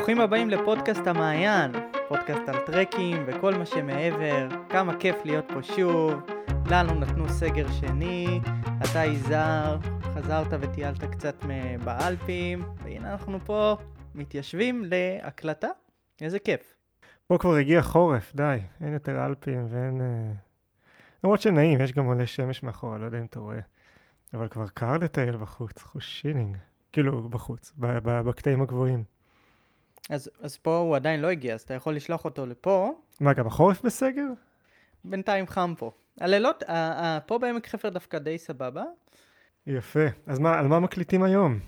ברוכים הבאים לפודקאסט המעיין, פודקאסט על טרקים וכל מה שמעבר. כמה כיף להיות פה שוב. לנו נתנו סגר שני, אתה יזהר, חזרת וטיילת קצת באלפים, והנה אנחנו פה מתיישבים להקלטה. איזה כיף. פה כבר הגיע חורף, די, אין יותר אלפים ואין... אה, למרות שנעים, יש גם מלא שמש מאחורה, לא יודע אם אתה רואה. אבל כבר קר לטייל בחוץ, חושינינג. כאילו, בחוץ, בקטעים הגבוהים. אז, אז פה הוא עדיין לא הגיע, אז אתה יכול לשלוח אותו לפה. מה, גם החורף בסגר? בינתיים חם פה. הלילות, פה בעמק חפר דווקא די סבבה. יפה. אז מה, על מה מקליטים היום?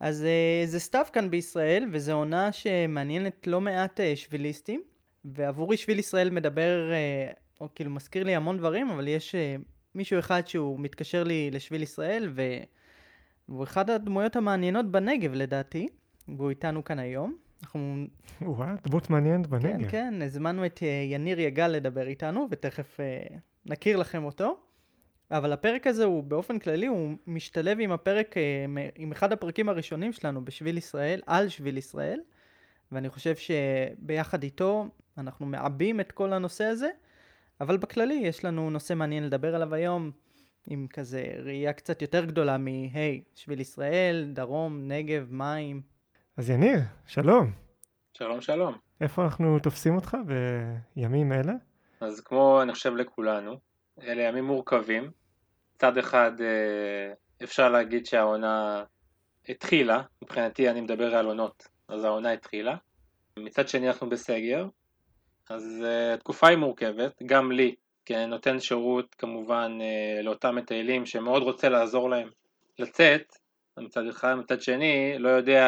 אז uh, זה סתיו כאן בישראל, וזו עונה שמעניינת לא מעט uh, שביליסטים, ועבורי שביל ישראל מדבר, uh, או כאילו מזכיר לי המון דברים, אבל יש מישהו אחד שהוא מתקשר לי לשביל ישראל. והוא אחד הדמויות המעניינות בנגב לדעתי, והוא איתנו כאן היום. אנחנו... וואו, דמות מעניינת בנגב. כן, כן, הזמנו את יניר יגל לדבר איתנו, ותכף uh, נכיר לכם אותו. אבל הפרק הזה הוא באופן כללי, הוא משתלב עם הפרק, אה, עם אחד הפרקים הראשונים שלנו בשביל ישראל, על שביל ישראל, ואני חושב שביחד איתו אנחנו מעבים את כל הנושא הזה, אבל בכללי יש לנו נושא מעניין לדבר עליו היום, עם כזה ראייה קצת יותר גדולה מ-היי, שביל ישראל, דרום, נגב, מים. אז יניר, שלום. שלום, שלום. איפה אנחנו תופסים אותך בימים אלה? אז כמו אני חושב לכולנו, אלה ימים מורכבים. מצד אחד אה, אפשר להגיד שהעונה התחילה, מבחינתי אני מדבר על עונות, אז העונה התחילה. מצד שני אנחנו בסגר, אז uh, התקופה היא מורכבת, גם לי, כי אני נותן שירות כמובן uh, לאותם מטיילים שמאוד רוצה לעזור להם לצאת, מצד אחד, מצד שני, לא יודע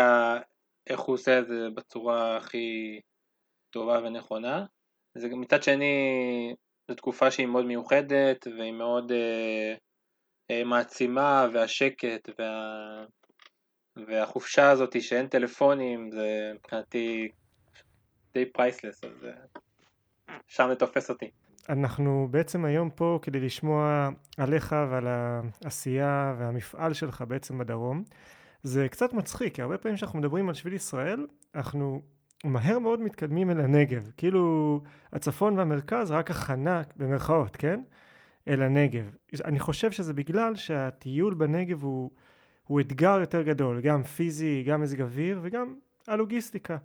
איך הוא עושה את זה בצורה הכי טובה ונכונה. זה מצד שני, זו תקופה שהיא מאוד מיוחדת והיא מאוד uh, uh, מעצימה והשקט וה... והחופשה הזאת שאין טלפונים זה מבחינתי די פרייסלס אז uh, שם זה תופס אותי. אנחנו בעצם היום פה כדי לשמוע עליך ועל העשייה והמפעל שלך בעצם בדרום. זה קצת מצחיק, כי הרבה פעמים כשאנחנו מדברים על שביל ישראל, אנחנו מהר מאוד מתקדמים אל הנגב. כאילו הצפון והמרכז רק הכנה, במרכאות, כן? אל הנגב. אני חושב שזה בגלל שהטיול בנגב הוא, הוא אתגר יותר גדול, גם פיזי, גם מזג אוויר וגם הלוגיסטיקה.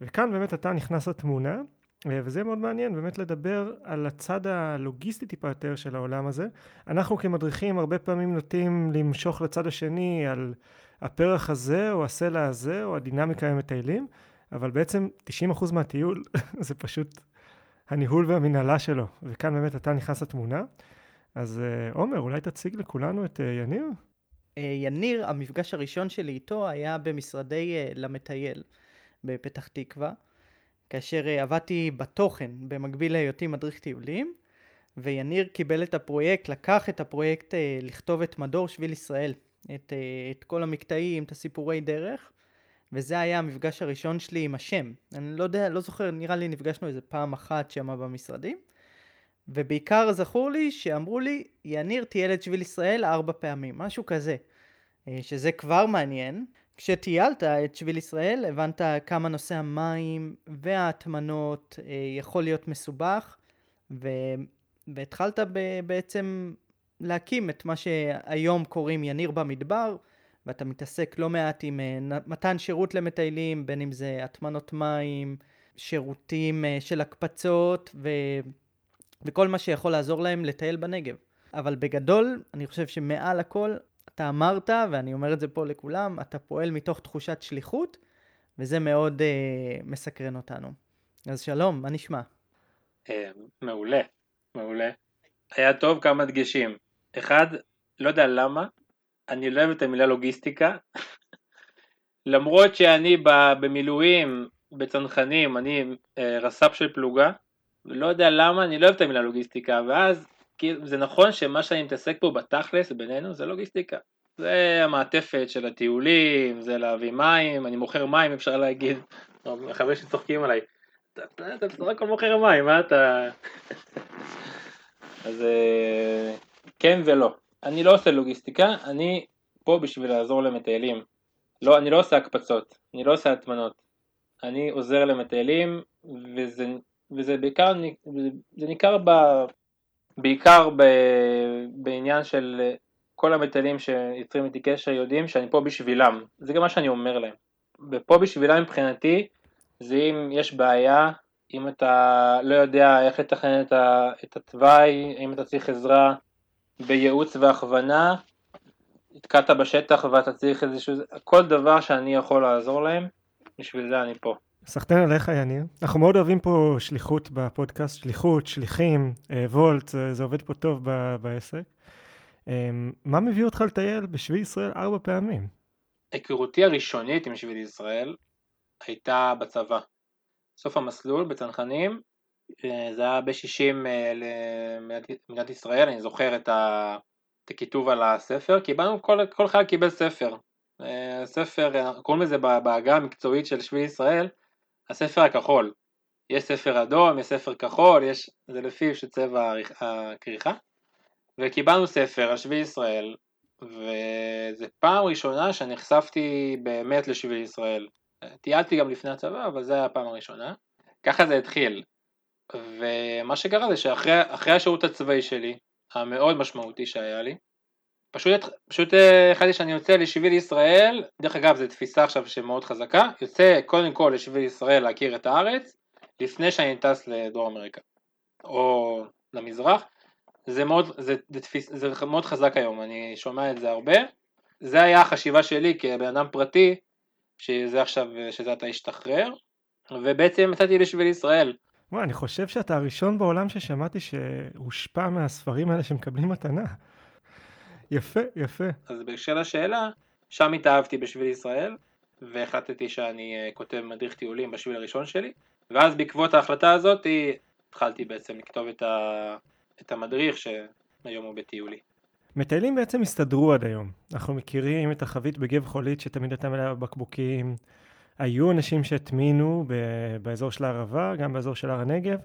וכאן באמת אתה נכנס לתמונה, אה, וזה מאוד מעניין באמת לדבר על הצד הלוגיסטי טיפה יותר של העולם הזה. אנחנו כמדריכים הרבה פעמים נוטים למשוך לצד השני על הפרח הזה או הסלע הזה או הדינמיקה עם מטיילים, אבל בעצם 90% מהטיול זה פשוט הניהול והמנהלה שלו, וכאן באמת אתה נכנס לתמונה. אז אה, עומר, אולי תציג לכולנו את אה, יניר? יניר, המפגש הראשון שלי איתו היה במשרדי למטייל בפתח תקווה. כאשר אה, עבדתי בתוכן במקביל להיותי מדריך טיולים, ויניר קיבל את הפרויקט, לקח את הפרויקט אה, לכתוב את מדור שביל ישראל, את, אה, את כל המקטעים, את הסיפורי דרך, וזה היה המפגש הראשון שלי עם השם. אני לא יודע, לא זוכר, נראה לי נפגשנו איזה פעם אחת שמה במשרדים, ובעיקר זכור לי שאמרו לי, יניר טייל את שביל ישראל ארבע פעמים, משהו כזה, שזה כבר מעניין. כשטיילת את שביל ישראל הבנת כמה נושא המים וההטמנות אה, יכול להיות מסובך ו... והתחלת ב... בעצם להקים את מה שהיום קוראים יניר במדבר ואתה מתעסק לא מעט עם אה, מתן שירות למטיילים בין אם זה הטמנות מים, שירותים אה, של הקפצות ו... וכל מה שיכול לעזור להם לטייל בנגב. אבל בגדול אני חושב שמעל הכל אתה אמרת, ואני אומר את זה פה לכולם, אתה פועל מתוך תחושת שליחות, וזה מאוד אה, מסקרן אותנו. אז שלום, מה נשמע? אה, מעולה, מעולה. היה טוב כמה דגשים. אחד, לא יודע למה, אני לא אוהב את המילה לוגיסטיקה. למרות שאני במילואים, בצנחנים, אני אה, רס"פ של פלוגה, לא יודע למה, אני לא אוהב את המילה לוגיסטיקה, ואז זה נכון שמה שאני מתעסק פה בתכלס בינינו זה לוגיסטיקה. זה המעטפת של הטיולים, זה להביא מים, אני מוכר מים אפשר להגיד, החברים שצוחקים עליי, אתה בסך הכל מוכר מים, מה אתה... אז אה, כן ולא. אני לא עושה לוגיסטיקה, אני פה בשביל לעזור למטיילים. לא, אני לא עושה הקפצות, אני לא עושה הטמנות. אני עוזר למטיילים, וזה, וזה בעיקר, זה ניכר ב, בעיקר ב, בעניין של כל המטיילים שיוצרים איתי קשר יודעים שאני פה בשבילם, זה גם מה שאני אומר להם. ופה בשבילם מבחינתי, זה אם יש בעיה, אם אתה לא יודע איך לתכנן את התוואי, אם אתה צריך עזרה בייעוץ והכוונה, נתקעת בשטח ואתה צריך איזשהו, כל דבר שאני יכול לעזור להם, בשביל זה אני פה. סחטיין עליך יניר. אנחנו מאוד אוהבים פה שליחות בפודקאסט, שליחות, שליחים, אה, וולט, זה, זה עובד פה טוב ב, בעסק. אה, מה מביא אותך לטייל בשביל ישראל ארבע פעמים? היכרותי הראשונית עם שביל ישראל הייתה בצבא. סוף המסלול בצנחנים, זה היה ב-60 למדינת ישראל, אני זוכר את, ה, את הכיתוב על הספר, קיבלנו, כל, כל חייל קיבל ספר. ספר, קוראים לזה בעגה המקצועית של שביל ישראל, הספר הכחול. יש ספר אדום, יש ספר כחול, יש, זה לפי שצבע הכריכה. וקיבלנו ספר על שביל ישראל, וזו פעם ראשונה שנחשפתי באמת לשביל ישראל. טיילתי גם לפני הצבא, אבל זו הייתה הפעם הראשונה. ככה זה התחיל. ומה שקרה זה שאחרי השירות הצבאי שלי, המאוד משמעותי שהיה לי, פשוט, פשוט אה, החלטתי שאני יוצא לשביל ישראל, דרך אגב זו תפיסה עכשיו שמאוד חזקה, יוצא קודם כל לשביל ישראל להכיר את הארץ, לפני שאני טס לדרום אמריקה, או למזרח, זה מאוד, זה, זה, תפיס, זה מאוד חזק היום, אני שומע את זה הרבה, זה היה החשיבה שלי כבן אדם פרטי, שזה עכשיו, שזה אתה השתחרר, ובעצם יצאתי לשביל ישראל. וואי, אני חושב שאתה הראשון בעולם ששמעתי שהושפע מהספרים האלה שמקבלים מתנה. יפה, יפה. אז בהקשר לשאלה, שם התאהבתי בשביל ישראל, והחלטתי שאני אה, כותב מדריך טיולים בשביל הראשון שלי, ואז בעקבות ההחלטה הזאת התחלתי בעצם לכתוב את, ה... את המדריך שהיום הוא בטיולי. מטיילים בעצם הסתדרו עד היום. אנחנו מכירים את החבית בגב חולית שתמיד הייתה מלאה בבקבוקים. היו אנשים שהטמינו באזור של הערבה, גם באזור של הר הנגב.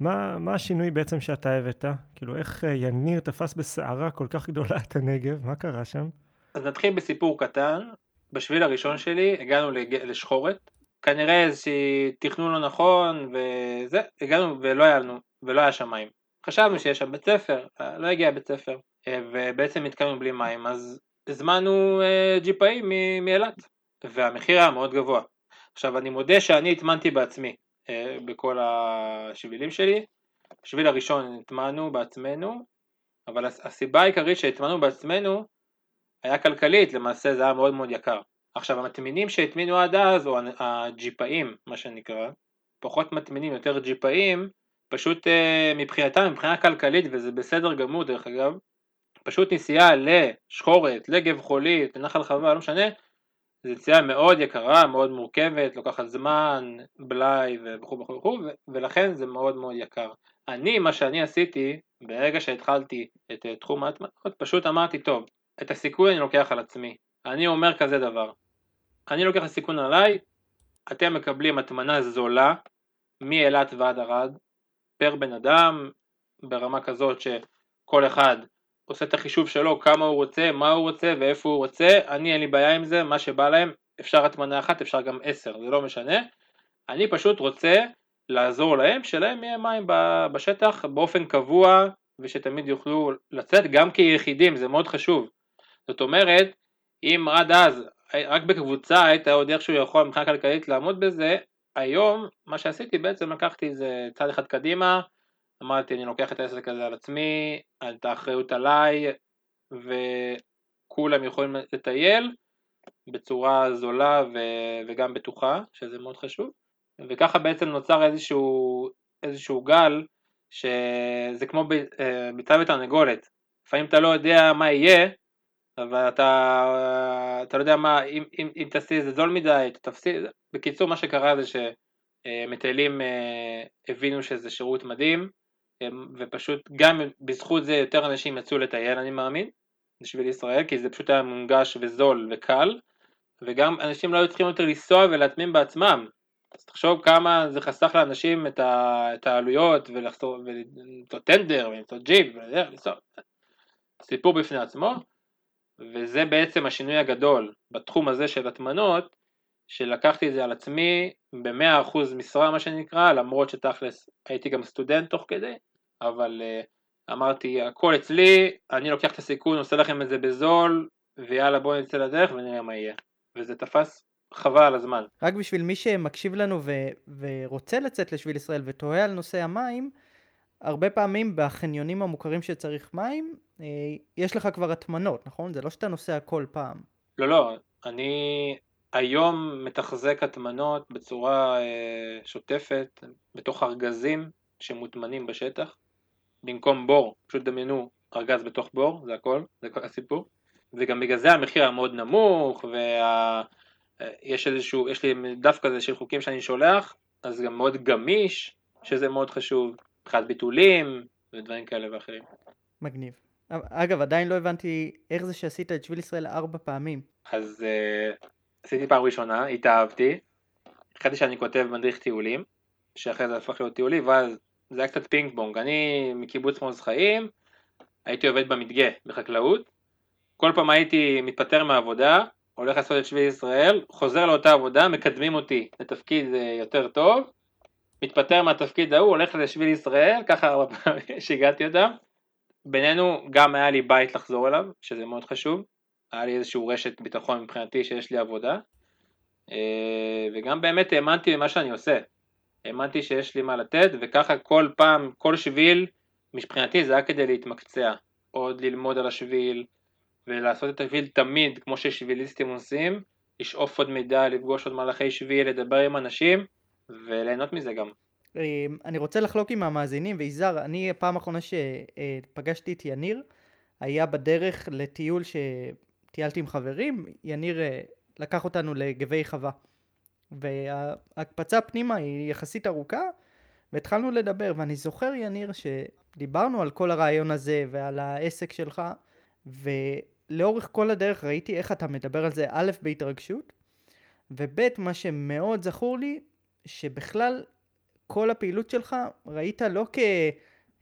מה, מה השינוי בעצם שאתה הבאת? כאילו, איך אה, יניר תפס בסערה כל כך גדולה את הנגב? מה קרה שם? אז נתחיל בסיפור קטן. בשביל הראשון שלי הגענו לשחורת. כנראה איזושהי תכנון לא נכון, וזה, הגענו ולא היה לנו, ולא היה שם מים. חשבנו שיש שם בית ספר, אה, לא הגיע בית ספר, אה, ובעצם נתקענו בלי מים, אז הזמנו ג'יפאי מאילת, והמחיר היה מאוד גבוה. עכשיו אני מודה שאני הטמנתי בעצמי, אה, בכל השבילים שלי. בשביל הראשון הטמנו בעצמנו, אבל הסיבה העיקרית שהטמנו בעצמנו היה כלכלית, למעשה זה היה מאוד מאוד יקר. עכשיו המטמינים שהטמינו עד אז, או הג'יפאים, מה שנקרא, פחות מטמינים, יותר ג'יפאים, פשוט אה, מבחינתם, מבחינה כלכלית, וזה בסדר גמור דרך אגב, פשוט נסיעה לשחורת, לגב חולית, לנחל חווה, לא משנה, זו יציאה מאוד יקרה, מאוד מורכבת, לוקחת זמן, בלאי וכו' וכו' וכו', ולכן זה מאוד מאוד יקר. אני, מה שאני עשיתי, ברגע שהתחלתי את אה, תחום ההטמנות, פשוט אמרתי, טוב, את הסיכון אני לוקח על עצמי. אני אומר כזה דבר, אני לוקח את הסיכון עליי, אתם מקבלים הטמנה זולה, מאילת ועד ערד, פר בן אדם, ברמה כזאת שכל אחד עושה את החישוב שלו, כמה הוא רוצה, מה הוא רוצה ואיפה הוא רוצה, אני אין לי בעיה עם זה, מה שבא להם, אפשר הטמנה אחת, אפשר גם עשר, זה לא משנה, אני פשוט רוצה לעזור להם, שלהם יהיה מים בשטח באופן קבוע ושתמיד יוכלו לצאת גם כיחידים, זה מאוד חשוב. זאת אומרת, אם עד אז רק בקבוצה היית עוד איכשהו יכול מבחינה כלכלית לעמוד בזה, היום מה שעשיתי בעצם לקחתי איזה צעד אחד קדימה, אמרתי אני לוקח את העסק הזה על עצמי, את האחריות עליי וכולם יכולים לטייל בצורה זולה ו- וגם בטוחה, שזה מאוד חשוב, וככה בעצם נוצר איזשהו, איזשהו גל שזה כמו אה, ביצה ותרנגולת, לפעמים אתה לא יודע מה יהיה, אבל אתה, אתה לא יודע מה, אם, אם, אם תעשי איזה זול מדי, תפסיד, בקיצור מה שקרה זה שמטיילים אה, הבינו שזה שירות מדהים, ופשוט גם בזכות זה יותר אנשים יצאו לטייל אני מאמין, בשביל ישראל, כי זה פשוט היה מונגש וזול וקל, וגם אנשים לא היו צריכים יותר לנסוע ולהטמין בעצמם, אז תחשוב כמה זה חסך לאנשים את, ה, את העלויות ולמצוא טנדר ולמצוא ג'יפ ולנסוע, סיפור בפני עצמו, וזה בעצם השינוי הגדול בתחום הזה של הטמנות, שלקחתי את זה על עצמי במאה אחוז משרה מה שנקרא, למרות שתכלס הייתי גם סטודנט תוך כדי, אבל uh, אמרתי הכל אצלי, אני לוקח את הסיכון, עושה לכם את זה בזול, ויאללה בואו נצא לדרך ונראה מה יהיה. וזה תפס חבל על הזמן. רק בשביל מי שמקשיב לנו ו- ורוצה לצאת לשביל ישראל ותוהה על נושא המים, הרבה פעמים בחניונים המוכרים שצריך מים, אה, יש לך כבר הטמנות, נכון? זה לא שאתה נוסע כל פעם. לא, לא, אני היום מתחזק הטמנות בצורה אה, שוטפת בתוך ארגזים שמוטמנים בשטח, במקום בור, פשוט דמיינו ארגז בתוך בור, זה הכל, זה כל הסיפור. וגם בגלל זה המחיר המאוד נמוך, ויש וה... איזשהו, יש לי דף כזה של חוקים שאני שולח, אז גם מאוד גמיש, שזה מאוד חשוב, מבחינת ביטולים ודברים כאלה ואחרים. מגניב. אגב, עדיין לא הבנתי איך זה שעשית את שביל ישראל ארבע פעמים. אז uh, עשיתי פעם ראשונה, התאהבתי, החלטתי שאני כותב מדריך טיולים, שאחרי זה הפך להיות טיולי, ואז זה היה קצת פינג פונג. אני מקיבוץ מעוז חיים, הייתי עובד במדגה בחקלאות, כל פעם הייתי מתפטר מהעבודה, הולך לעשות את שביל ישראל, חוזר לאותה עבודה, מקדמים אותי לתפקיד אה, יותר טוב, מתפטר מהתפקיד ההוא, הולך לשביל ישראל, ככה הרבה פעמים שהגעתי אותם. בינינו גם היה לי בית לחזור אליו, שזה מאוד חשוב, היה לי איזשהו רשת ביטחון מבחינתי שיש לי עבודה, אה, וגם באמת האמנתי במה שאני עושה, האמנתי שיש לי מה לתת, וככה כל פעם, כל שביל, מבחינתי זה היה כדי להתמקצע, עוד ללמוד על השביל, ולעשות את השביל תמיד כמו ששביליסטים עושים, לשאוף עוד מידע, לפגוש עוד מהלכי שביל, לדבר עם אנשים וליהנות מזה גם. אמ, אני רוצה לחלוק עם המאזינים, ויזהר, אני הפעם האחרונה שפגשתי את יניר, היה בדרך לטיול שטיילתי עם חברים, יניר אה, לקח אותנו לגבי חווה. וההקפצה פנימה היא יחסית ארוכה, והתחלנו לדבר, ואני זוכר, יניר, שדיברנו על כל הרעיון הזה ועל העסק שלך, ולאורך כל הדרך ראיתי איך אתה מדבר על זה, א', בהתרגשות, וב', מה שמאוד זכור לי, שבכלל כל הפעילות שלך ראית לא כ...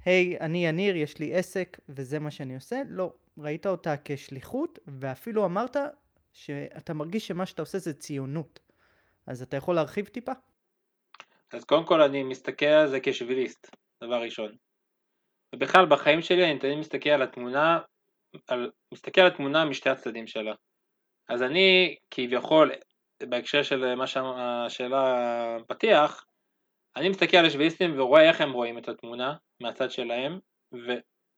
היי, hey, אני יניר, יש לי עסק וזה מה שאני עושה, לא, ראית אותה כשליחות, ואפילו אמרת שאתה מרגיש שמה שאתה עושה זה ציונות. אז אתה יכול להרחיב טיפה? אז קודם כל אני מסתכל על זה כשביליסט, דבר ראשון. ובכלל בחיים שלי אני תמיד מסתכל על התמונה, על, מסתכל על התמונה משתי הצדדים שלה. אז אני כביכול, בהקשר של מה שהשאלה פתיח, אני מסתכל על השביעיסטים ורואה איך הם רואים את התמונה מהצד שלהם, ו,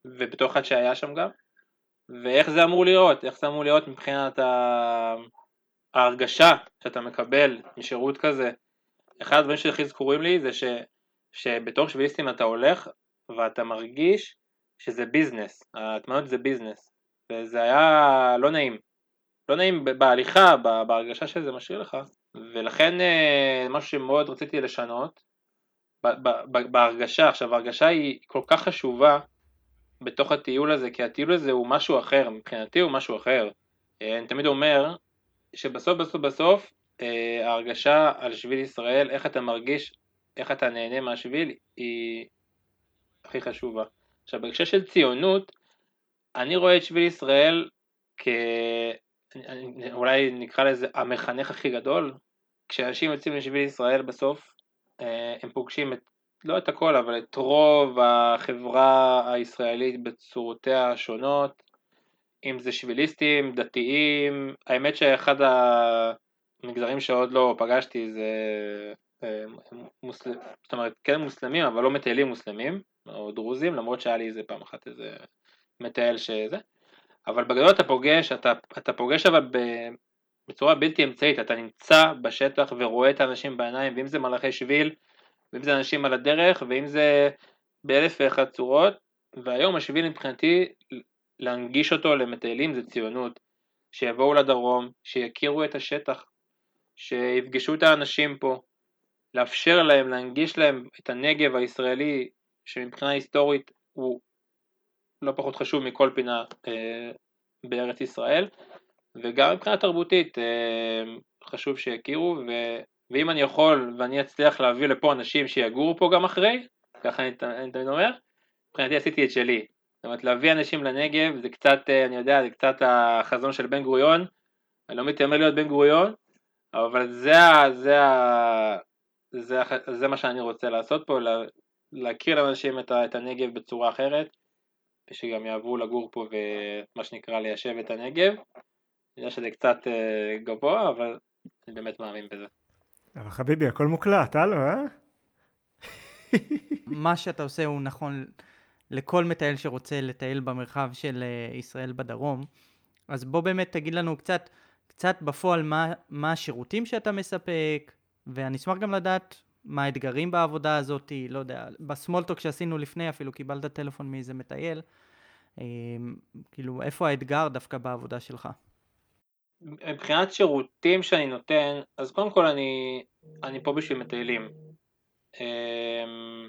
ובתור אחד שהיה שם גם, ואיך זה אמור לראות, איך זה אמור לראות מבחינת ההרגשה שאתה מקבל משירות כזה. אחד הדברים שהכי זכורים לי זה ש, שבתור שביעיסטים אתה הולך ואתה מרגיש שזה ביזנס, ההטמנות זה ביזנס, וזה היה לא נעים, לא נעים בהליכה, בהרגשה שזה משאיר לך, ולכן אה, משהו שמאוד רציתי לשנות, בהרגשה, עכשיו ההרגשה היא כל כך חשובה בתוך הטיול הזה, כי הטיול הזה הוא משהו אחר, מבחינתי הוא משהו אחר. אה, אני תמיד אומר שבסוף בסוף בסוף אה, ההרגשה על שביל ישראל, איך אתה מרגיש, איך אתה נהנה מהשביל, היא הכי חשובה. עכשיו בהקשר של ציונות, אני רואה את שביל ישראל כ... אולי נקרא לזה המחנך הכי גדול, כשאנשים יוצאים לשביל ישראל בסוף, אה, הם פוגשים את, לא את הכל, אבל את רוב החברה הישראלית בצורותיה השונות, אם זה שביליסטים, דתיים, האמת שאחד המגזרים שעוד לא פגשתי זה אה, מוסל... זאת אומרת כן מוסלמים אבל לא מטיילים מוסלמים או דרוזים למרות שהיה לי איזה פעם אחת איזה מטייל שזה. אבל בגדול אתה פוגש, אתה, אתה פוגש אבל בצורה בלתי אמצעית, אתה נמצא בשטח ורואה את האנשים בעיניים, ואם זה מלאכי שביל, ואם זה אנשים על הדרך, ואם זה באלף ואחת צורות, והיום השביל מבחינתי, להנגיש אותו למטיילים זה ציונות, שיבואו לדרום, שיכירו את השטח, שיפגשו את האנשים פה, לאפשר להם, להנגיש להם את הנגב הישראלי, שמבחינה היסטורית הוא לא פחות חשוב מכל פינה אה, בארץ ישראל, וגם מבחינה תרבותית אה, חשוב שיכירו, ו... ואם אני יכול ואני אצליח להביא לפה אנשים שיגורו פה גם אחרי, ככה אני, אני תמיד אומר, מבחינתי עשיתי את שלי. זאת אומרת להביא אנשים לנגב זה קצת, אה, אני יודע, זה קצת החזון של בן גוריון, אני לא מתיימר להיות בן גוריון, אבל זה, זה, זה, ה- זה מה שאני רוצה לעשות פה, לה- להכיר לאנשים את, את הנגב בצורה אחרת, ושגם יעברו לגור פה ומה שנקרא ליישב את הנגב. אני יודע שזה קצת אה, גבוה, אבל אני באמת מאמין בזה. אבל חביבי, הכל מוקלט, הלו, אה? מה שאתה עושה הוא נכון לכל מטייל שרוצה לטייל במרחב של אה, ישראל בדרום. אז בוא באמת תגיד לנו קצת, קצת בפועל מה, מה השירותים שאתה מספק, ואני אשמח גם לדעת מה האתגרים בעבודה הזאת, לא יודע, בסמולטוק שעשינו לפני אפילו קיבלת טלפון מאיזה מטייל, אה, כאילו איפה האתגר דווקא בעבודה שלך? מבחינת שירותים שאני נותן, אז קודם כל אני, אני פה בשביל מטיילים. אמ,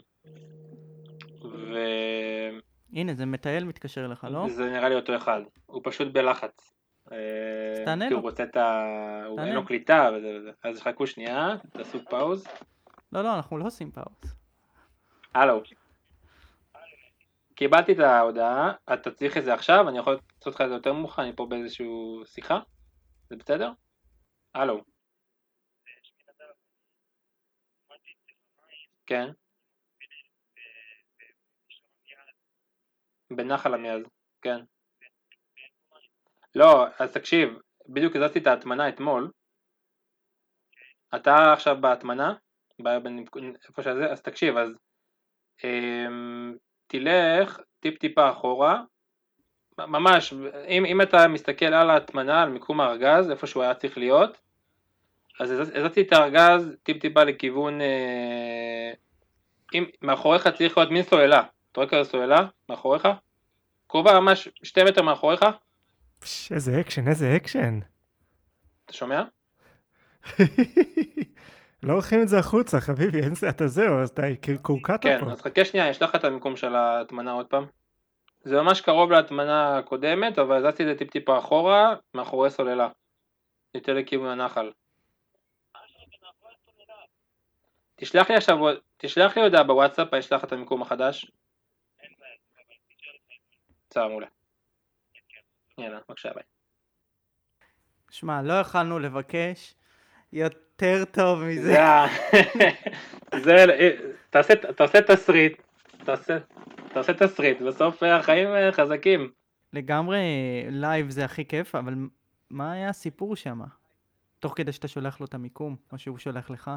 ו- הנה, זה מטייל מתקשר אליך, לא? זה נראה לי אותו אחד, הוא פשוט בלחץ. אז אה, תענה כי לו. הוא רוצה את ה... הוא תענה אין לו. קליטה וזה וזה. אז חכו שנייה, תעשו פאוז. לא, לא, אנחנו לא עושים פאוז. הלו. קיבלתי את ההודעה, אתה צריך את זה עכשיו, אני יכול לעשות לך את זה יותר מאוחר, אני פה באיזושהי שיחה, זה בסדר? הלו. כן. בנחל עמיעז, כן. לא, אז תקשיב, בדיוק הזזתי את ההטמנה אתמול. אתה עכשיו בהטמנה, איפה שזה, אז תקשיב, אז אמ, תלך טיפ טיפה אחורה, ממש, אם, אם אתה מסתכל על ההטמנה, על מיקום הארגז, איפה שהוא היה צריך להיות, אז הזז- הזזתי את הארגז טיפ טיפה לכיוון, אה, אם מאחוריך צריך להיות מין סוללה, אתה רואה כזה סוללה מאחוריך? קרובה ממש שתי מטר מאחוריך, פש, איזה אקשן, איזה אקשן. אתה שומע? לא הולכים את זה החוצה, חביבי, אין זה, אתה זהו, אז אתה קורקעת כן, פה. אז חכה שנייה, אני אשלח לך את המיקום של ההטמנה עוד פעם. זה ממש קרוב להטמנה הקודמת, אבל הזזתי את זה טיפ טיפה אחורה, מאחורי סוללה. יותר לכיוון הנחל. תשלח לי עכשיו, תשלח לי הודעה בוואטסאפ, אני אשלח את המיקום החדש. בסדר, מעולה. יאללה, בבקשה, ביי. שמע, לא יכלנו לבקש יותר טוב מזה. זה תעשה תסריט, תעשה, תעשה תסריט, בסוף אה, החיים אה, חזקים. לגמרי live זה הכי כיף, אבל מה היה הסיפור שם? תוך כדי שאתה שולח לו את המיקום, או שהוא שולח לך.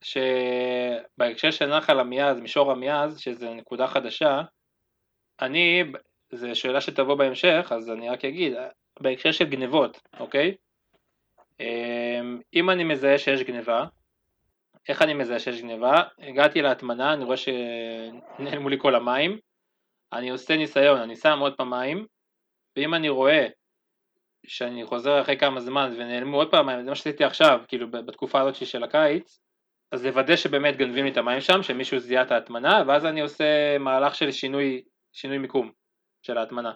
שבהקשר של נחל עמיעז, מישור עמיעז, שזה נקודה חדשה, אני, זו שאלה שתבוא בהמשך, אז אני רק אגיד, בהקשר של גנבות, אוקיי? אמ, אם אני מזהה שיש גניבה, איך אני מזהה שיש גניבה? הגעתי להטמנה, אני רואה שנעלמו לי כל המים, אני עושה ניסיון, אני שם עוד פעם מים, ואם אני רואה שאני חוזר אחרי כמה זמן ונעלמו עוד פעם מים, זה מה שעשיתי עכשיו, כאילו בתקופה הזאת של הקיץ, אז לוודא שבאמת גנבים לי את המים שם, שמישהו זיהה את ההטמנה, ואז אני עושה מהלך של שינוי, שינוי מיקום של ההטמנה.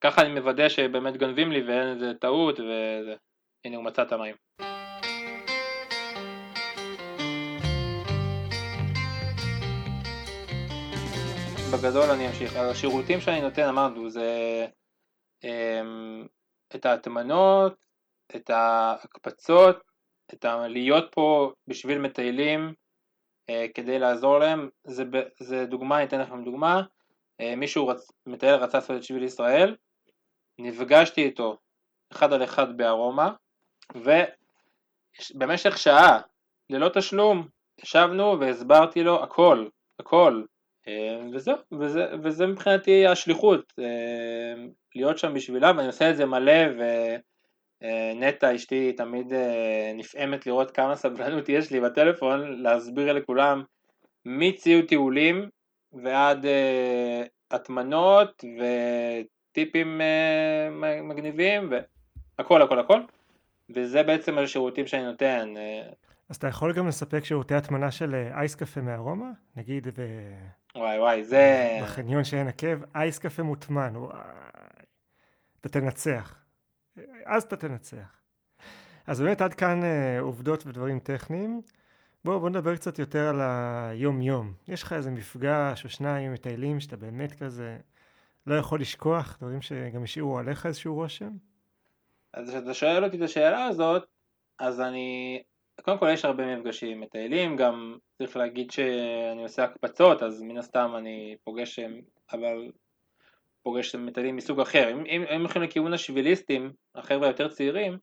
ככה אני מוודא שבאמת גנבים לי ואין איזה טעות, וזה. הנה הוא מצא את המים. בגדול אני אמשיך. השירותים שאני נותן, אמרנו, זה אמ, את ההטמנות, את ההקפצות, את ה... להיות פה בשביל מטיילים אה, כדי לעזור להם. זה, זה דוגמה, אני אתן לכם דוגמה. אה, מישהו, רצ... מטייל רצה לעשות את שביל ישראל, נפגשתי איתו אחד על אחד בארומה, ובמשך שעה, ללא תשלום, ישבנו והסברתי לו הכל, הכל. אה, וזהו, וזה, וזה מבחינתי השליחות, אה, להיות שם בשבילם, ואני עושה את זה מלא, ונטע אשתי תמיד אה, נפעמת לראות כמה סבלנות יש לי בטלפון, להסביר לכולם מציוד טיולים ועד אה, הטמנות וטיפים אה, מגניבים, והכל הכל הכל, וזה בעצם השירותים שאני נותן. אז אתה יכול גם לספק שירותי הטמנה של אה, אייס קפה מארומה? נגיד ב- וואי וואי, זה... בחניון שעין עקב, אייס קפה מוטמן, וואי. אתה תנצח. אז אתה תנצח. אז באמת עד כאן אה, עובדות ודברים טכניים. בואו בוא נדבר קצת יותר על היום-יום. יש לך איזה מפגש או שניים עם מטיילים שאתה באמת כזה לא יכול לשכוח, דברים שגם השאירו עליך איזשהו רושם? אז כשאתה שואל אותי את השאלה הזאת, אז אני, קודם כל יש הרבה מפגשים מטיילים, גם צריך להגיד שאני עושה הקפצות, אז מן הסתם אני פוגש, אבל פוגש מטיילים מסוג אחר. אם, אם הם הולכים לכיוון השביליסטים, החבר'ה היותר צעירים,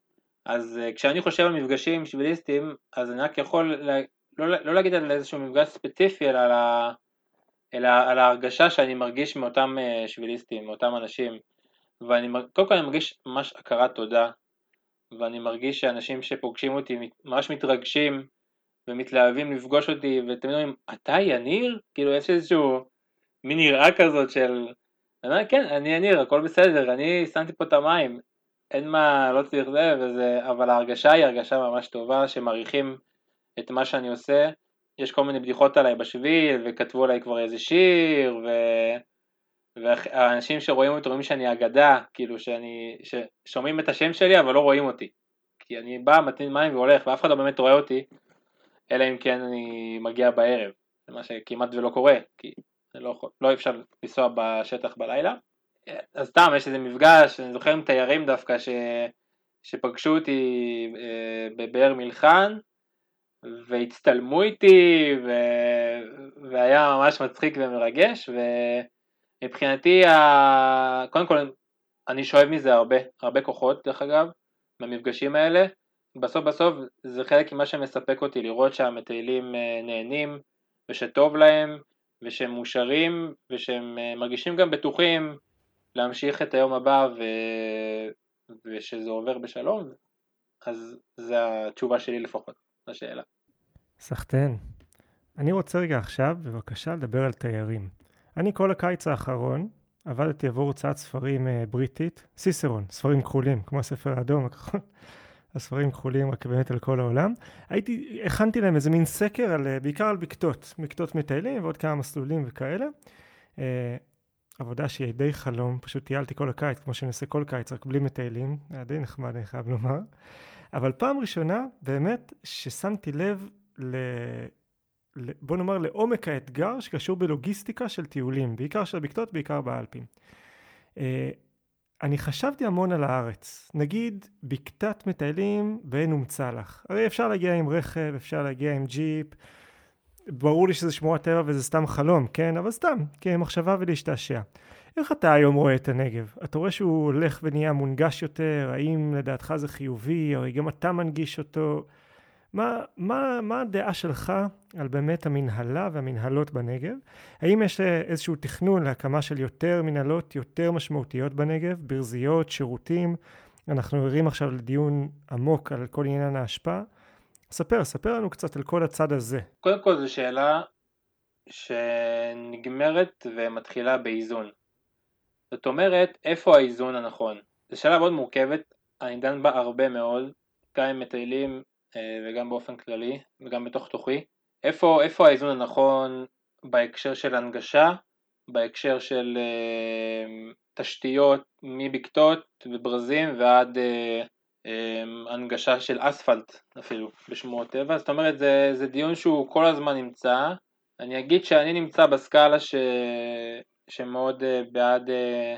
אז uh, כשאני חושב על מפגשים שביליסטים, אז אני רק יכול לה, לא, לא להגיד על איזשהו מפגש ספציפי, אלא על, ה, אלא על ההרגשה שאני מרגיש מאותם uh, שביליסטים, מאותם אנשים. ואני, קודם כל אני מרגיש ממש הכרת תודה, ואני מרגיש שאנשים שפוגשים אותי ממש מתרגשים ומתלהבים לפגוש אותי, ואתם אומרים, אתה יניר? כאילו יש איזשהו מין יראה כזאת של, אני אומר, כן, אני יניר, הכל בסדר, אני שמתי פה את המים, אין מה, לא צריך זה וזה, אבל ההרגשה היא הרגשה ממש טובה, שמעריכים את מה שאני עושה. יש כל מיני בדיחות עליי בשביל, וכתבו עליי כבר איזה שיר, ו... והאנשים שרואים אותי רואים שאני אגדה, כאילו שאני, ששומעים את השם שלי אבל לא רואים אותי. כי אני בא, מתאים מים והולך, ואף אחד לא באמת רואה אותי, אלא אם כן אני מגיע בערב, מה שכמעט ולא קורה, כי לא, לא אפשר לנסוע בשטח בלילה. אז סתם, יש איזה מפגש, אני זוכר עם תיירים דווקא, ש... שפגשו אותי אה, בבאר מלחן, והצטלמו איתי, ו... והיה ממש מצחיק ומרגש, ומבחינתי, ה... קודם כל, אני שואב מזה הרבה, הרבה כוחות דרך אגב, במפגשים האלה. בסוף בסוף זה חלק ממה שמספק אותי, לראות שהמטיילים אה, נהנים, ושטוב להם, ושהם מאושרים, ושהם אה, מרגישים גם בטוחים להמשיך את היום הבא ו... ושזה עובר בשלום, אז זו התשובה שלי לפחות לשאלה. סחטיין. אני רוצה רגע עכשיו, בבקשה, לדבר על תיירים. אני כל הקיץ האחרון עבדתי עבור הוצאת ספרים uh, בריטית, סיסרון, ספרים כחולים, כמו הספר האדום הספרים כחולים רק באמת על כל העולם. הייתי, הכנתי להם איזה מין סקר על, uh, בעיקר על בקתות, בקתות מטיילים ועוד כמה מסלולים וכאלה. Uh, עבודה שהיא די חלום, פשוט טיילתי כל הקיץ, כמו שאני עושה כל קיץ, רק בלי מטיילים, היה די נחמד, אני חייב לומר. אבל פעם ראשונה, באמת, ששמתי לב ל... בוא נאמר לעומק האתגר שקשור בלוגיסטיקה של טיולים, בעיקר של הבקתות, בעיקר באלפים. Uh, אני חשבתי המון על הארץ, נגיד בקתת מטיילים בעין אום צלח. הרי אפשר להגיע עם רכב, אפשר להגיע עם ג'יפ, ברור לי שזה שמורת טבע וזה סתם חלום, כן? אבל סתם, כמחשבה ולהשתעשע. איך אתה היום רואה את הנגב? אתה רואה שהוא הולך ונהיה מונגש יותר? האם לדעתך זה חיובי? הרי גם אתה מנגיש אותו. מה, מה, מה הדעה שלך על באמת המנהלה והמנהלות בנגב? האם יש איזשהו תכנון להקמה של יותר מנהלות יותר משמעותיות בנגב? ברזיות, שירותים? אנחנו ערים עכשיו לדיון עמוק על כל עניין ההשפעה. ספר, ספר לנו קצת על כל הצד הזה. קודם כל זו שאלה שנגמרת ומתחילה באיזון. זאת אומרת, איפה האיזון הנכון? זו שאלה מאוד מורכבת, אני דן בה הרבה מאוד, גם עם מטיילים אה, וגם באופן כללי, וגם בתוך תוכי. איפה, איפה האיזון הנכון בהקשר של הנגשה, בהקשר של אה, תשתיות מבקתות וברזים ועד אה, אמ, הנגשה של אספלט אפילו בשמורות טבע, זאת אומרת זה, זה דיון שהוא כל הזמן נמצא, אני אגיד שאני נמצא בסקאלה ש... שמאוד אה, בעד אה,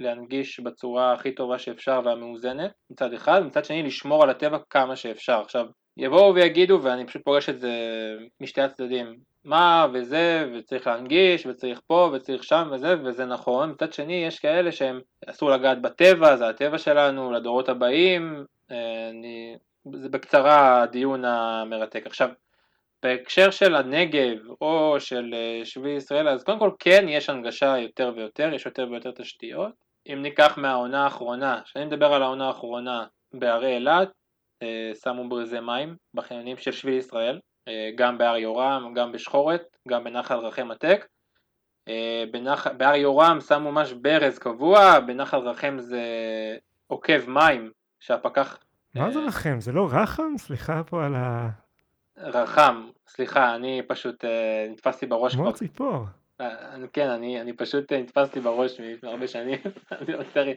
להנגיש בצורה הכי טובה שאפשר והמאוזנת מצד אחד, מצד שני לשמור על הטבע כמה שאפשר. עכשיו יבואו ויגידו, ואני פשוט פוגש את זה משתי הצדדים, מה וזה, וצריך להנגיש, וצריך פה, וצריך שם וזה, וזה נכון. מצד שני, יש כאלה שהם אסור לגעת בטבע, זה הטבע שלנו, לדורות הבאים. אה, אני, זה בקצרה הדיון המרתק. עכשיו, בהקשר של הנגב או של אה, שביל ישראל, אז קודם כל כן יש הנגשה יותר ויותר, יש יותר ויותר תשתיות. אם ניקח מהעונה האחרונה, כשאני מדבר על העונה האחרונה בערי אילת, שמו ברזי מים בחניונים של שביל ישראל, אה, גם בהר יורם, גם בשחורת, גם בנחל רחם עתק. אה, בנח... בהר יורם שמו ממש ברז קבוע, בנחל רחם זה עוקב מים שהפקח... מה זה רחם? זה לא רחם? סליחה פה על ה... רחם, סליחה, אני פשוט נתפסתי בראש כמו ציפור. כן, אני, אני פשוט נתפסתי בראש מלפני הרבה שנים, אני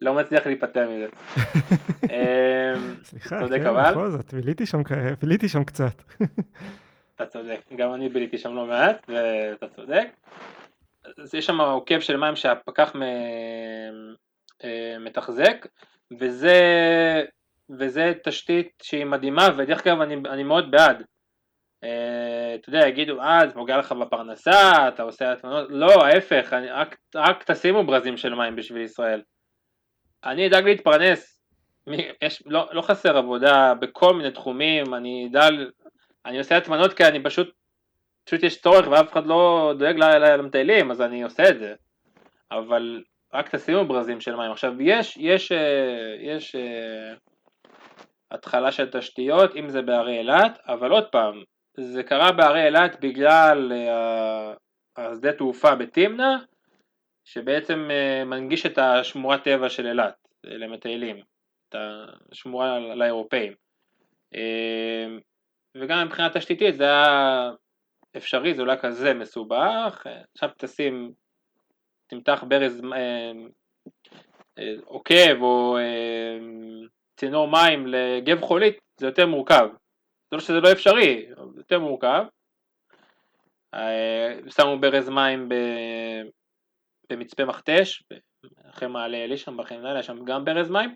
לא מצליח להיפטר מזה. אמ, סליחה, כן, בכל זאת, ביליתי שם קצת. אתה צודק, גם אני ביליתי שם לא מעט, ואתה צודק. אז יש שם עוקב של מים שהפקח אה, מתחזק, וזה וזה תשתית שהיא מדהימה, ודרך אגב אני, אני מאוד בעד. אה, אתה יודע, יגידו, אה, זה פוגע לך בפרנסה, אתה עושה הטמנות, לא, ההפך, אני, רק, רק תשימו ברזים של מים בשביל ישראל. אני אדאג להתפרנס, יש, לא, לא חסר עבודה בכל מיני תחומים, אני אדאג, אני עושה הטמנות כי אני פשוט, פשוט יש צורך ואף אחד לא דואג למטיילים, אז אני עושה את זה. אבל רק תשימו ברזים של מים. עכשיו, יש, יש, אה, יש, יש אה, התחלה של תשתיות, אם זה בערי אילת, אבל עוד פעם, זה קרה בערי אילת בגלל uh, השדה תעופה בתמנע, שבעצם uh, מנגיש את השמורת טבע של אילת למטיילים, את השמורה לאירופאים. Uh, וגם מבחינה תשתיתית זה היה אפשרי, זה אולי כזה מסובך, עכשיו תשים, תמתח ברז עוקב או צינור מים לגב חולית, זה יותר מורכב. זה לא שזה לא אפשרי, זה יותר מורכב. אה, שמו ברז מים במצפה מכתש, אחרי מעלה אלי שם בחיים לילה, שם גם ברז מים.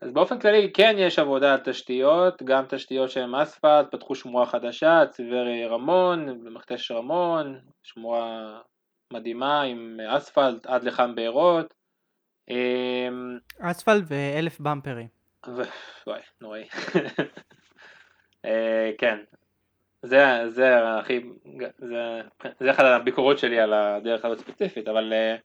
אז באופן כללי כן יש עבודה על תשתיות, גם תשתיות שהן אספלט, פתחו שמורה חדשה, צברי רמון, במכתש רמון, שמורה מדהימה עם אספלט עד לכאן בארות. אמ, אספלט ואלף במפרים. וואי, נוראי. אה, כן, זה, זה הכי, זה, זה אחת הביקורות שלי על הדרך הזאת ספציפית, אבל אה,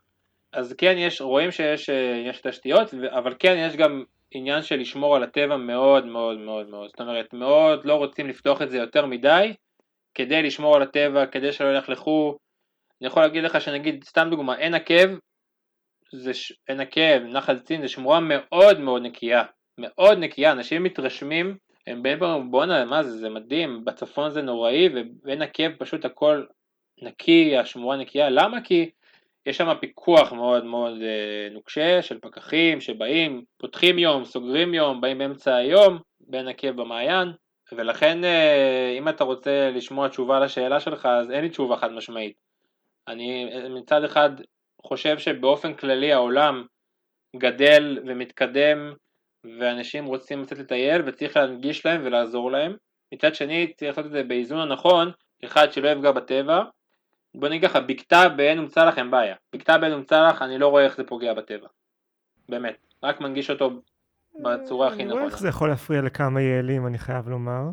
אז כן יש, רואים שיש אה, יש תשתיות, אבל כן יש גם עניין של לשמור על הטבע מאוד מאוד מאוד מאוד, זאת אומרת מאוד לא רוצים לפתוח את זה יותר מדי כדי לשמור על הטבע, כדי שלא ילכלכו, אני יכול להגיד לך שנגיד, סתם דוגמה, עין עקב, זה עין עקב, נחל צין, זה שמורה מאוד מאוד נקייה, מאוד נקייה, אנשים מתרשמים הם באים ואומרים בואנה מה זה, זה מדהים, בצפון זה נוראי ובין עקב פשוט הכל נקי, השמורה נקייה, למה? כי יש שם פיקוח מאוד מאוד אה, נוקשה של פקחים שבאים, פותחים יום, סוגרים יום, באים באמצע היום, בין עקב במעיין, ולכן אה, אם אתה רוצה לשמוע תשובה לשאלה שלך אז אין לי תשובה חד משמעית. אני מצד אחד חושב שבאופן כללי העולם גדל ומתקדם ואנשים רוצים לצאת לטייל וצריך להנגיש להם ולעזור להם. מצד שני צריך לעשות את זה באיזון הנכון, אחד שלא יפגע בטבע. בוא נגיד לך, בקתה בעין ומצלח אין בעיה. בקתה בעין ומצלח אני לא רואה איך זה פוגע בטבע. באמת. רק מנגיש אותו בצורה הכי נכונה. אני רואה איך זה יכול להפריע לכמה יעלים, אני חייב לומר.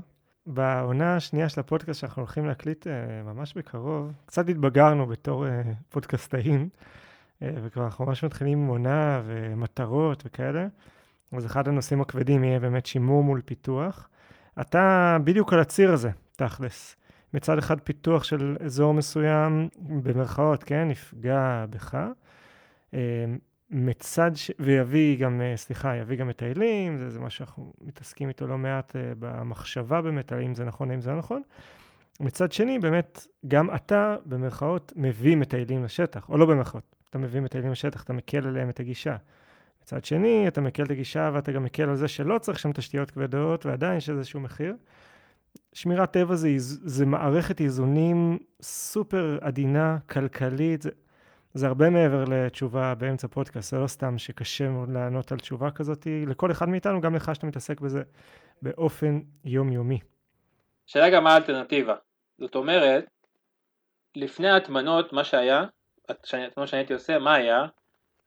בעונה השנייה של הפודקאסט שאנחנו הולכים להקליט uh, ממש בקרוב, קצת התבגרנו בתור uh, פודקאסטאים, uh, וכבר אנחנו ממש מתחילים עם עונה ומטרות וכאלה. אז אחד הנושאים הכבדים יהיה באמת שימור מול פיתוח. אתה בדיוק על הציר הזה, תכלס. מצד אחד פיתוח של אזור מסוים, במרכאות, כן, יפגע בך. אה, מצד ש... ויביא גם, אה, סליחה, יביא גם מטיילים, זה, זה מה שאנחנו מתעסקים איתו לא מעט אה, במחשבה באמת, האם זה נכון, האם זה לא נכון. מצד שני, באמת, גם אתה, במרכאות, מביא מטיילים לשטח, או לא במרכאות, אתה מביא מטיילים לשטח, אתה מקל עליהם את הגישה. מצד שני, אתה מקל את הגישה ואתה גם מקל על זה שלא צריך שם תשתיות כבדות ועדיין יש איזשהו מחיר. שמירת טבע זה, זה מערכת איזונים סופר עדינה, כלכלית, זה, זה הרבה מעבר לתשובה באמצע פודקאסט, זה לא סתם שקשה מאוד לענות על תשובה כזאת לכל אחד מאיתנו, גם לך שאתה מתעסק בזה באופן יומיומי. שאלה גם מה האלטרנטיבה. זאת אומרת, לפני ההטמנות, מה שהיה, ההטמנות שאני הייתי עושה, מה היה?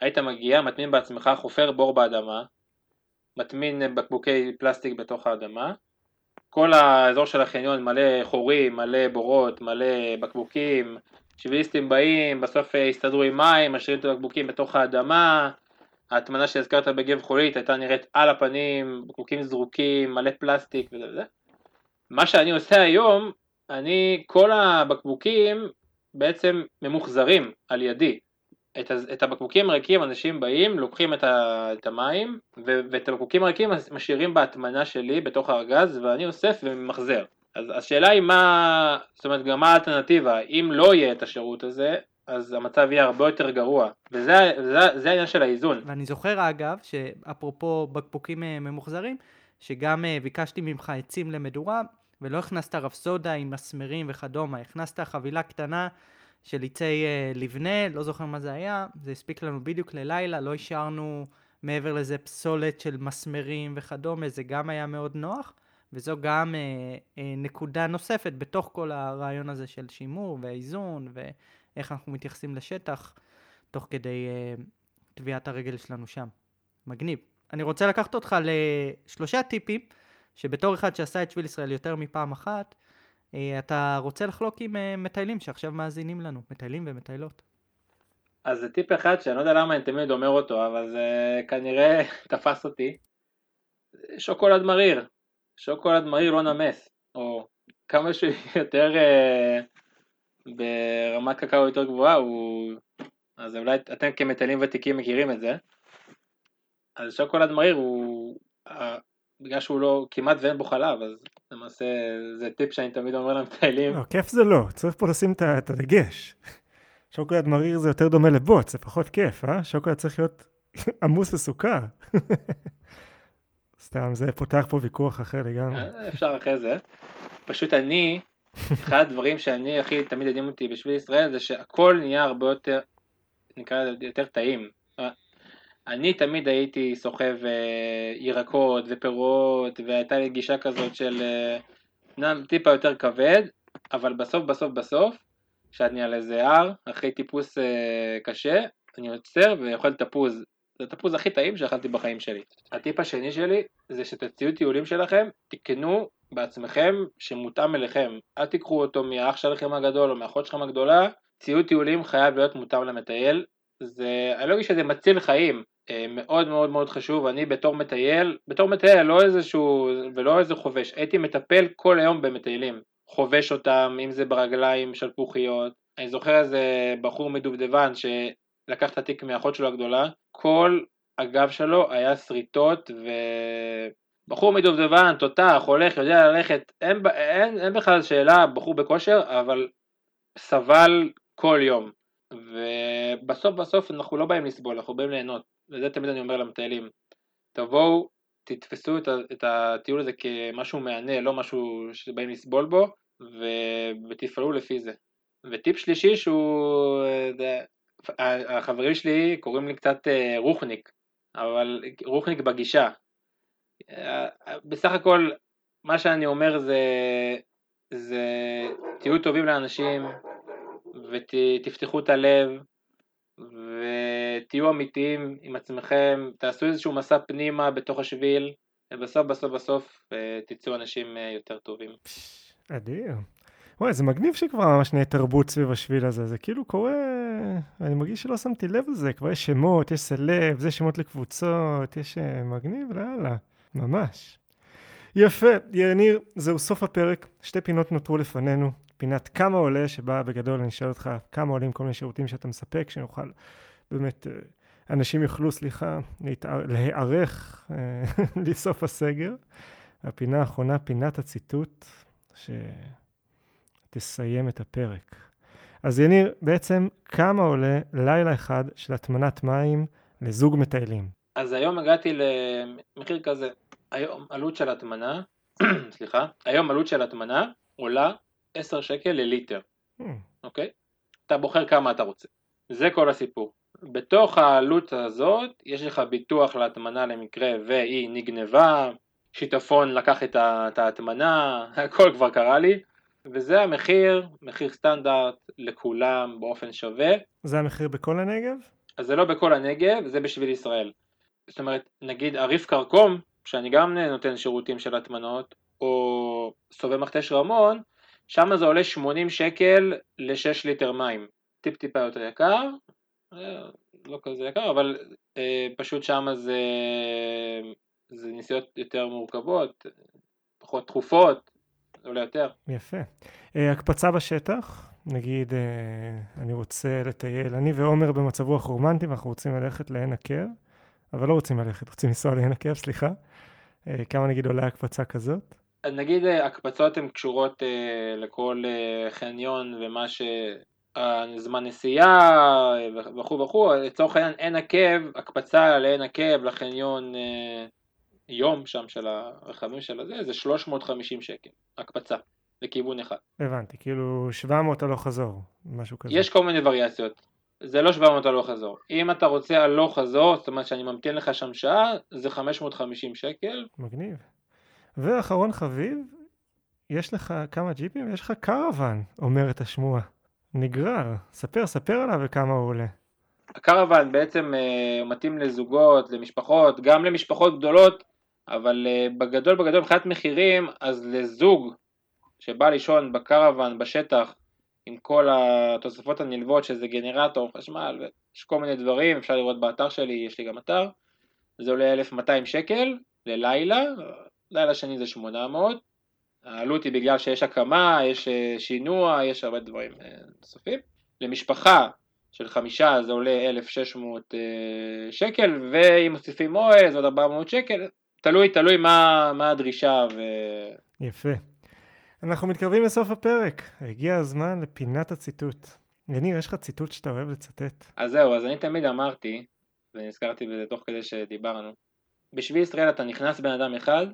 היית מגיע, מטמין בעצמך, חופר בור באדמה, מטמין בקבוקי פלסטיק בתוך האדמה, כל האזור של החניון מלא חורים, מלא בורות, מלא בקבוקים, שביליסטים באים, בסוף הסתדרו עם מים, משאירים את הבקבוקים בתוך האדמה, ההטמנה שהזכרת בגב חולית הייתה נראית על הפנים, בקבוקים זרוקים, מלא פלסטיק וזה. מה שאני עושה היום, אני, כל הבקבוקים בעצם ממוחזרים על ידי. את, את הבקבוקים הריקים אנשים באים, לוקחים את, ה, את המים ו, ואת הבקבוקים הריקים משאירים בהטמנה שלי בתוך הארגז ואני אוסף וממחזר. אז השאלה היא מה, זאת אומרת גם מה האלטרנטיבה, אם לא יהיה את השירות הזה, אז המצב יהיה הרבה יותר גרוע, וזה זה, זה העניין של האיזון. ואני זוכר אגב, שאפרופו בקבוקים אה, ממוחזרים, שגם אה, ביקשתי ממך עצים למדורה, ולא הכנסת רפסודה עם מסמרים וכדומה, הכנסת חבילה קטנה של עצי uh, לבנה, לא זוכר מה זה היה, זה הספיק לנו בדיוק ללילה, לא השארנו מעבר לזה פסולת של מסמרים וכדומה, זה גם היה מאוד נוח, וזו גם אה, אה, נקודה נוספת בתוך כל הרעיון הזה של שימור ואיזון, ואיך אנחנו מתייחסים לשטח, תוך כדי טביעת הרגל שלנו שם. מגניב. אני רוצה לקחת אותך לשלושה טיפים, שבתור אחד שעשה את שביל ישראל יותר מפעם אחת, אתה רוצה לחלוק עם אה, מטיילים שעכשיו מאזינים לנו, מטיילים ומטיילות. אז זה טיפ אחד שאני לא יודע למה אני תמיד אומר אותו, אבל זה כנראה תפס אותי. שוקולד מריר. שוקולד מריר לא נמס, או כמה שיותר אה, ברמת קקאו יותר גבוהה, הוא... אז אולי אתם כמטיילים ותיקים מכירים את זה. אז שוקולד מריר הוא, בגלל שהוא לא, כמעט ואין בו חלב, אז למעשה זה טיפ שאני תמיד אומר למטיילים. לא, כיף זה לא, צריך פה לשים את הדגש. שוקולד מריר זה יותר דומה לבוץ, זה פחות כיף, אה? שוקולד צריך להיות עמוס בסוכר. סתם, זה פותח פה ויכוח אחר לגמרי. אה, אפשר אחרי זה. פשוט אני, אחד הדברים שאני הכי תמיד יודעים אותי בשביל ישראל זה שהכל נהיה הרבה יותר, נקרא לזה יותר טעים. אני תמיד הייתי סוחב אה, ירקות ופירות והייתה לי גישה כזאת של אה, טיפה יותר כבד, אבל בסוף בסוף בסוף, כשאני על איזה הר, אחרי טיפוס אה, קשה, אני עוצר ואוכל תפוז. זה התפוז הכי טעים שאכלתי בחיים שלי. הטיפ השני שלי זה שאת הציוד טיולים שלכם תקנו בעצמכם שמותאם אליכם. אל תיקחו אותו מהאח שלכם הגדול או מהאחות שלכם הגדולה. ציוד טיולים חייב להיות מותאם למטייל. זה, אני לא אגיד שזה מציל חיים, מאוד מאוד מאוד חשוב, אני בתור מטייל, בתור מטייל לא איזשהו, ולא איזה חובש, הייתי מטפל כל היום במטיילים, חובש אותם, אם זה ברגליים שלפוחיות, אני זוכר איזה בחור מדובדבן שלקח את התיק מהאחות שלו הגדולה, כל הגב שלו היה שריטות ו... בחור מדובדבן, תותח, הולך, יודע ללכת, אין, אין, אין בכלל שאלה, בחור בכושר, אבל סבל כל יום. ובסוף בסוף אנחנו לא באים לסבול, אנחנו באים ליהנות. וזה תמיד אני אומר למטיילים, תבואו, תתפסו את, את הטיול הזה כמשהו מהנה, לא משהו שבאים לסבול בו, ו, ותפעלו לפי זה. וטיפ שלישי שהוא, זה, החברים שלי קוראים לי קצת אה, רוחניק, אבל רוחניק בגישה. בסך הכל, מה שאני אומר זה, זה תהיו טובים לאנשים ותפתחו את הלב ותהיו אמיתיים עם עצמכם, תעשו איזשהו מסע פנימה בתוך השביל, ובסוף בסוף בסוף אה, תצאו אנשים אה, יותר טובים. אדיר. וואי, זה מגניב שכבר ממש נהיה תרבות סביב השביל הזה, זה כאילו קורה, אני מרגיש שלא שמתי לב לזה, כבר יש שמות, יש סלב, זה שמות לקבוצות, יש אה, מגניב, לאללה, ממש. יפה, יניר, זהו סוף הפרק, שתי פינות נותרו לפנינו. פינת כמה עולה, שבה בגדול אני שואל אותך כמה עולים כל מיני שירותים שאתה מספק, שנוכל באמת, אה, אנשים יוכלו, סליחה, להיערך אה, לסוף הסגר. הפינה האחרונה, פינת הציטוט, שתסיים את הפרק. אז יניר, בעצם כמה עולה לילה אחד של הטמנת מים לזוג מטיילים? אז היום הגעתי למחיר כזה, היום עלות של הטמנה, סליחה, היום עלות של הטמנה עולה 10 שקל לליטר, mm. אוקיי? אתה בוחר כמה אתה רוצה. זה כל הסיפור. בתוך העלות הזאת יש לך ביטוח להטמנה למקרה והיא נגנבה, שיטפון לקח את ההטמנה, הכל כבר קרה לי, וזה המחיר, מחיר סטנדרט לכולם באופן שווה. זה המחיר בכל הנגב? אז זה לא בכל הנגב, זה בשביל ישראל. זאת אומרת, נגיד עריף כרכום, שאני גם נותן שירותים של הטמנות, או סובב מכתש רמון, שם זה עולה 80 שקל ל-6 ליטר מים. טיפ טיפה יותר יקר, לא כזה יקר, אבל אה, פשוט שם זה, זה נסיעות יותר מורכבות, פחות תכופות, עולה יותר. יפה. אה, הקפצה בשטח, נגיד אה, אני רוצה לטייל, אני ועומר במצב רוח רומנטי ואנחנו רוצים ללכת לעין עקב, אבל לא רוצים ללכת, רוצים לנסוע לעין עקב, סליחה. אה, כמה נגיד עולה הקפצה כזאת? נגיד אה, הקפצות הן קשורות אה, לכל אה, חניון ומה ש... זמן נסיעה וכו' וכו', לצורך העניין עין עקב, הקפצה לעין עקב לחניון יום שם של הרכבים של הזה, זה 350 שקל, הקפצה, לכיוון אחד. הבנתי, כאילו 700 הלוך חזור, משהו כזה. יש כל מיני וריאציות. זה לא 700 הלוך חזור. אם אתה רוצה הלוך חזור, זאת אומרת שאני ממתין לך שם שעה, זה 550 שקל. מגניב. ואחרון חביב, יש לך כמה ג'יפים ויש לך קרוון, אומרת השמועה. נגרר. ספר, ספר עליו וכמה הוא עולה. הקרוון בעצם uh, מתאים לזוגות, למשפחות, גם למשפחות גדולות, אבל uh, בגדול בגדול מבחינת מחירים, אז לזוג שבא לישון בקרוון בשטח עם כל התוספות הנלוות שזה גנרטור, חשמל, יש כל מיני דברים, אפשר לראות באתר שלי, יש לי גם אתר, זה עולה 1200 שקל ללילה, לילה שני זה 800, העלות היא בגלל שיש הקמה, יש אה, שינוע, יש הרבה דברים נוספים. למשפחה של חמישה זה עולה 1,600 אה, שקל, ואם מוסיפים אוהל זה עוד 400 שקל, תלוי, תלוי מה, מה הדרישה. ו... יפה. אנחנו מתקרבים לסוף הפרק, הגיע הזמן לפינת הציטוט. יניר, יש לך ציטוט שאתה אוהב לצטט? אז זהו, אז אני תמיד אמרתי, ונזכרתי בזה תוך כדי שדיברנו, בשביל ישראל אתה נכנס בן אדם אחד,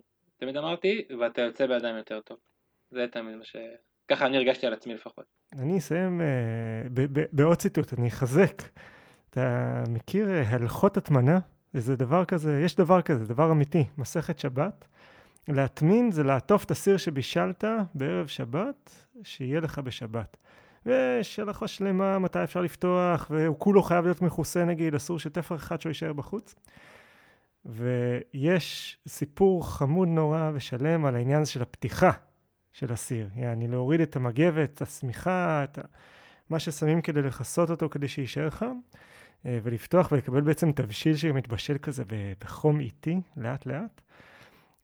תמיד אמרתי, ואתה יוצא באדם יותר טוב. זה תמיד מה ש... ככה אני הרגשתי על עצמי לפחות. אני אסיים uh, בעוד ציטוט, אני אחזק. אתה מכיר uh, הלכות הטמנה? זה דבר כזה, יש דבר כזה, דבר אמיתי, מסכת שבת. להטמין זה לעטוף את הסיר שבישלת בערב שבת, שיהיה לך בשבת. ויש הלכה שלמה מתי אפשר לפתוח, והוא כולו חייב להיות מכוסה נגיד, אסור שתפר אחד שלו יישאר בחוץ. ויש סיפור חמוד נורא ושלם על העניין של הפתיחה של הסיר. יעני להוריד את המגבת, את השמיכה, את מה ששמים כדי לכסות אותו כדי שיישאר חם, אה, ולפתוח ולקבל בעצם תבשיל שמתבשל כזה בחום איטי, לאט לאט.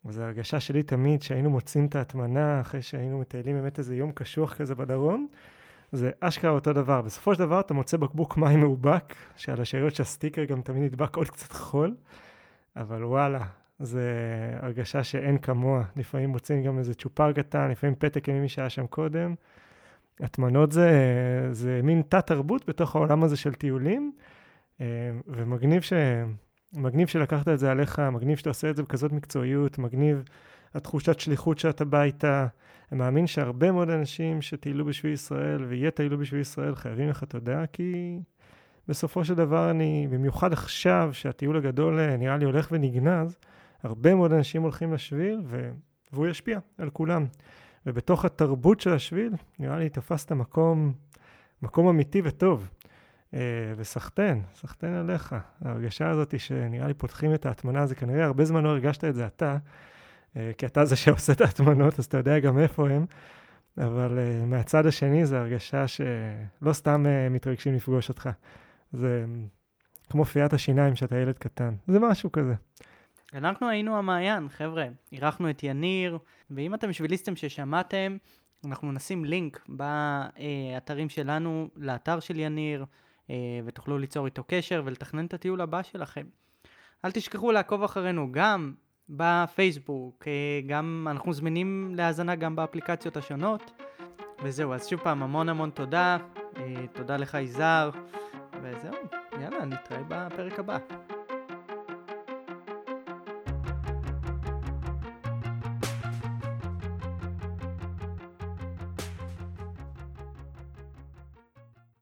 וזו הרגשה שלי תמיד שהיינו מוצאים את ההטמנה אחרי שהיינו מטיילים באמת איזה יום קשוח כזה בדרום. זה אשכרה אותו דבר. בסופו של דבר אתה מוצא בקבוק מים מאובק, שעל השאריות של הסטיקר גם תמיד נדבק עוד קצת חול, אבל וואלה, זה הרגשה שאין כמוה. לפעמים מוצאים גם איזה צ'ופר קטן, לפעמים פתק ממי שהיה שם קודם. הטמנות זה, זה מין תת-תרבות בתוך העולם הזה של טיולים, אה, ומגניב ש... מגניב שלקחת את זה עליך, מגניב שאתה עושה את זה בכזאת מקצועיות, מגניב התחושת שליחות שאתה בא איתה. אני מאמין שהרבה מאוד אנשים שטיילו בשביל ישראל ויטיילו בשביל ישראל חייבים לך תודה, כי בסופו של דבר אני, במיוחד עכשיו שהטיול הגדול אה, נראה לי הולך ונגנז, הרבה מאוד אנשים הולכים לשביל ו... והוא ישפיע על כולם. ובתוך התרבות של השביל, נראה לי תפסת מקום, מקום אמיתי וטוב. אה, וסחטיין, סחטיין עליך. ההרגשה הזאת שנראה לי פותחים את ההטמנה, זה כנראה הרבה זמן לא הרגשת את זה אתה, אה, כי אתה זה שעושה את ההטמנות, אז אתה יודע גם איפה הם. אבל מהצד השני זו הרגשה שלא סתם מתרגשים לפגוש אותך. זה כמו פיית השיניים שאתה ילד קטן. זה משהו כזה. אנחנו היינו המעיין, חבר'ה. אירחנו את יניר, ואם אתם שביליסטים ששמעתם, אנחנו נשים לינק באתרים שלנו, לאתר של יניר, אה, ותוכלו ליצור איתו קשר ולתכנן את הטיול הבא שלכם. אל תשכחו לעקוב אחרינו גם בפייסבוק, אה, גם אנחנו זמינים להאזנה גם באפליקציות השונות. וזהו, אז שוב פעם, המון המון תודה. אה, תודה לך, יזהר. וזהו, יאללה, נתראה בפרק הבא.